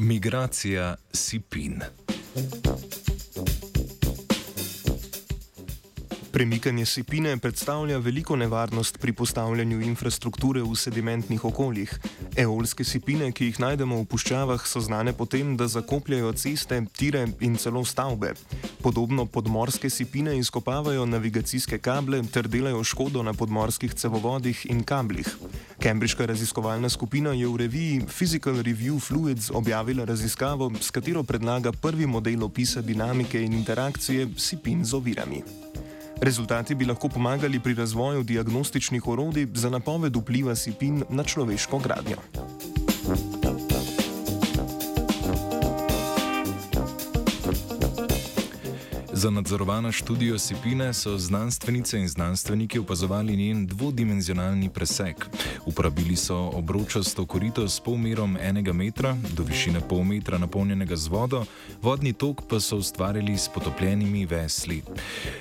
Migracija Sipin. Premikanje sipine predstavlja veliko nevarnost pri postavljanju infrastrukture v sedimentnih okoljih. Eolske sipine, ki jih najdemo v puščavah, so znane potem, da zakopljajo ceste, tire in celo stavbe. Podobno podmorske sipine izkopavajo navigacijske kable ter delajo škodo na podmorskih cevovodih in kablih. Kembriška raziskovalna skupina je v reviji Physical Review Fluids objavila raziskavo, s katero predlaga prvi model opisa dinamike in interakcije sipin z ovirami. Rezultati bi lahko pomagali pri razvoju diagnostičnih orodij za napoved vpliva sipin na človeško gradnjo. Za nadzorovano študijo Sipine so znanstvenice in znanstveniki opazovali njen dvodimenzionalni preseg. Uporabili so obročasto korito s polmerom enega metra do višine pol metra napolnjenega z vodo, vodni tok pa so ustvarili s potopljenimi vesli.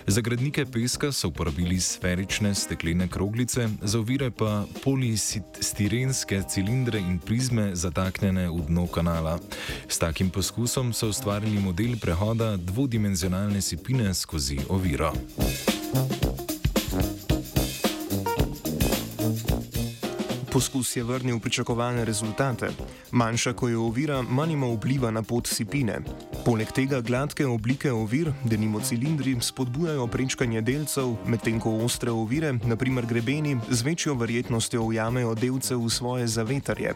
Za gradnike peska so uporabili sferične steklene kroglice, za ovire pa polistirenske cilindre in prizme zataknjene v dno kanala. S takim poskusom so ustvarili model prehoda dvodimenzionalne discipline skozi oviro. Poskus je vrnil pričakovane rezultate. Manjša, ko je ovira, manj ima vpliva na pot sipine. Poleg tega gladke oblike ovir, denimo cilindri, spodbujajo prečkanje delcev, medtem ko ostre ovire, naprimer grebeni, z večjo verjetnostjo ujamejo delce v svoje zavetarje.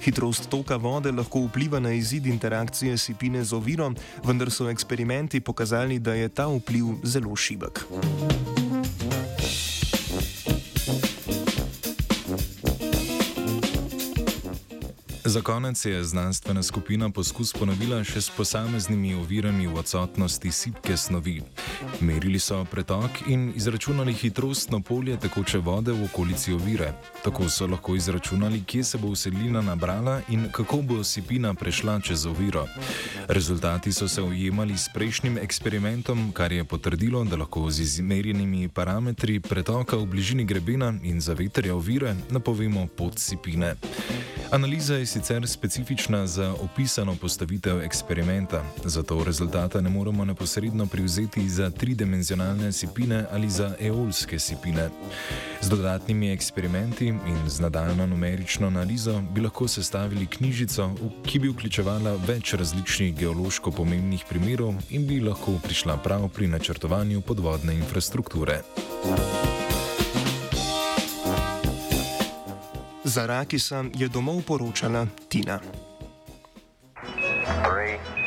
Hitrost toka vode lahko vpliva na izid interakcije sipine z oviro, vendar so eksperimenti pokazali, da je ta vpliv zelo šibek. Za konec je znanstvena skupina poskus ponovila še s posameznimi ovirami v odsotnosti sipke snovi. Merili so pretok in izračunali hitrostno polje tekoče vode v okolici ovire. Tako so lahko izračunali, kje se bo usedlina nabrala in kako bo sipina prešla čez oviro. Rezultati so se ujemali s prejšnjim eksperimentom, kar je potrdilo, da lahko z izmerjenimi parametri pretoka v bližini grebena in zavetrja ovire napovemo pot sipine. Analiza je sicer specifična za opisano postavitev eksperimenta, zato rezultata ne moremo neposredno privzeti za tridimenzionalne sipine ali za eolske sipine. Z dodatnimi eksperimenti in z nadaljno numerično analizo bi lahko sestavili knjižico, ki bi vključevala več različnih geološko pomembnih primerov in bi lahko prišla prav pri načrtovanju podvodne infrastrukture. Thank you Za Rakisa je domov poročala Tina. Three.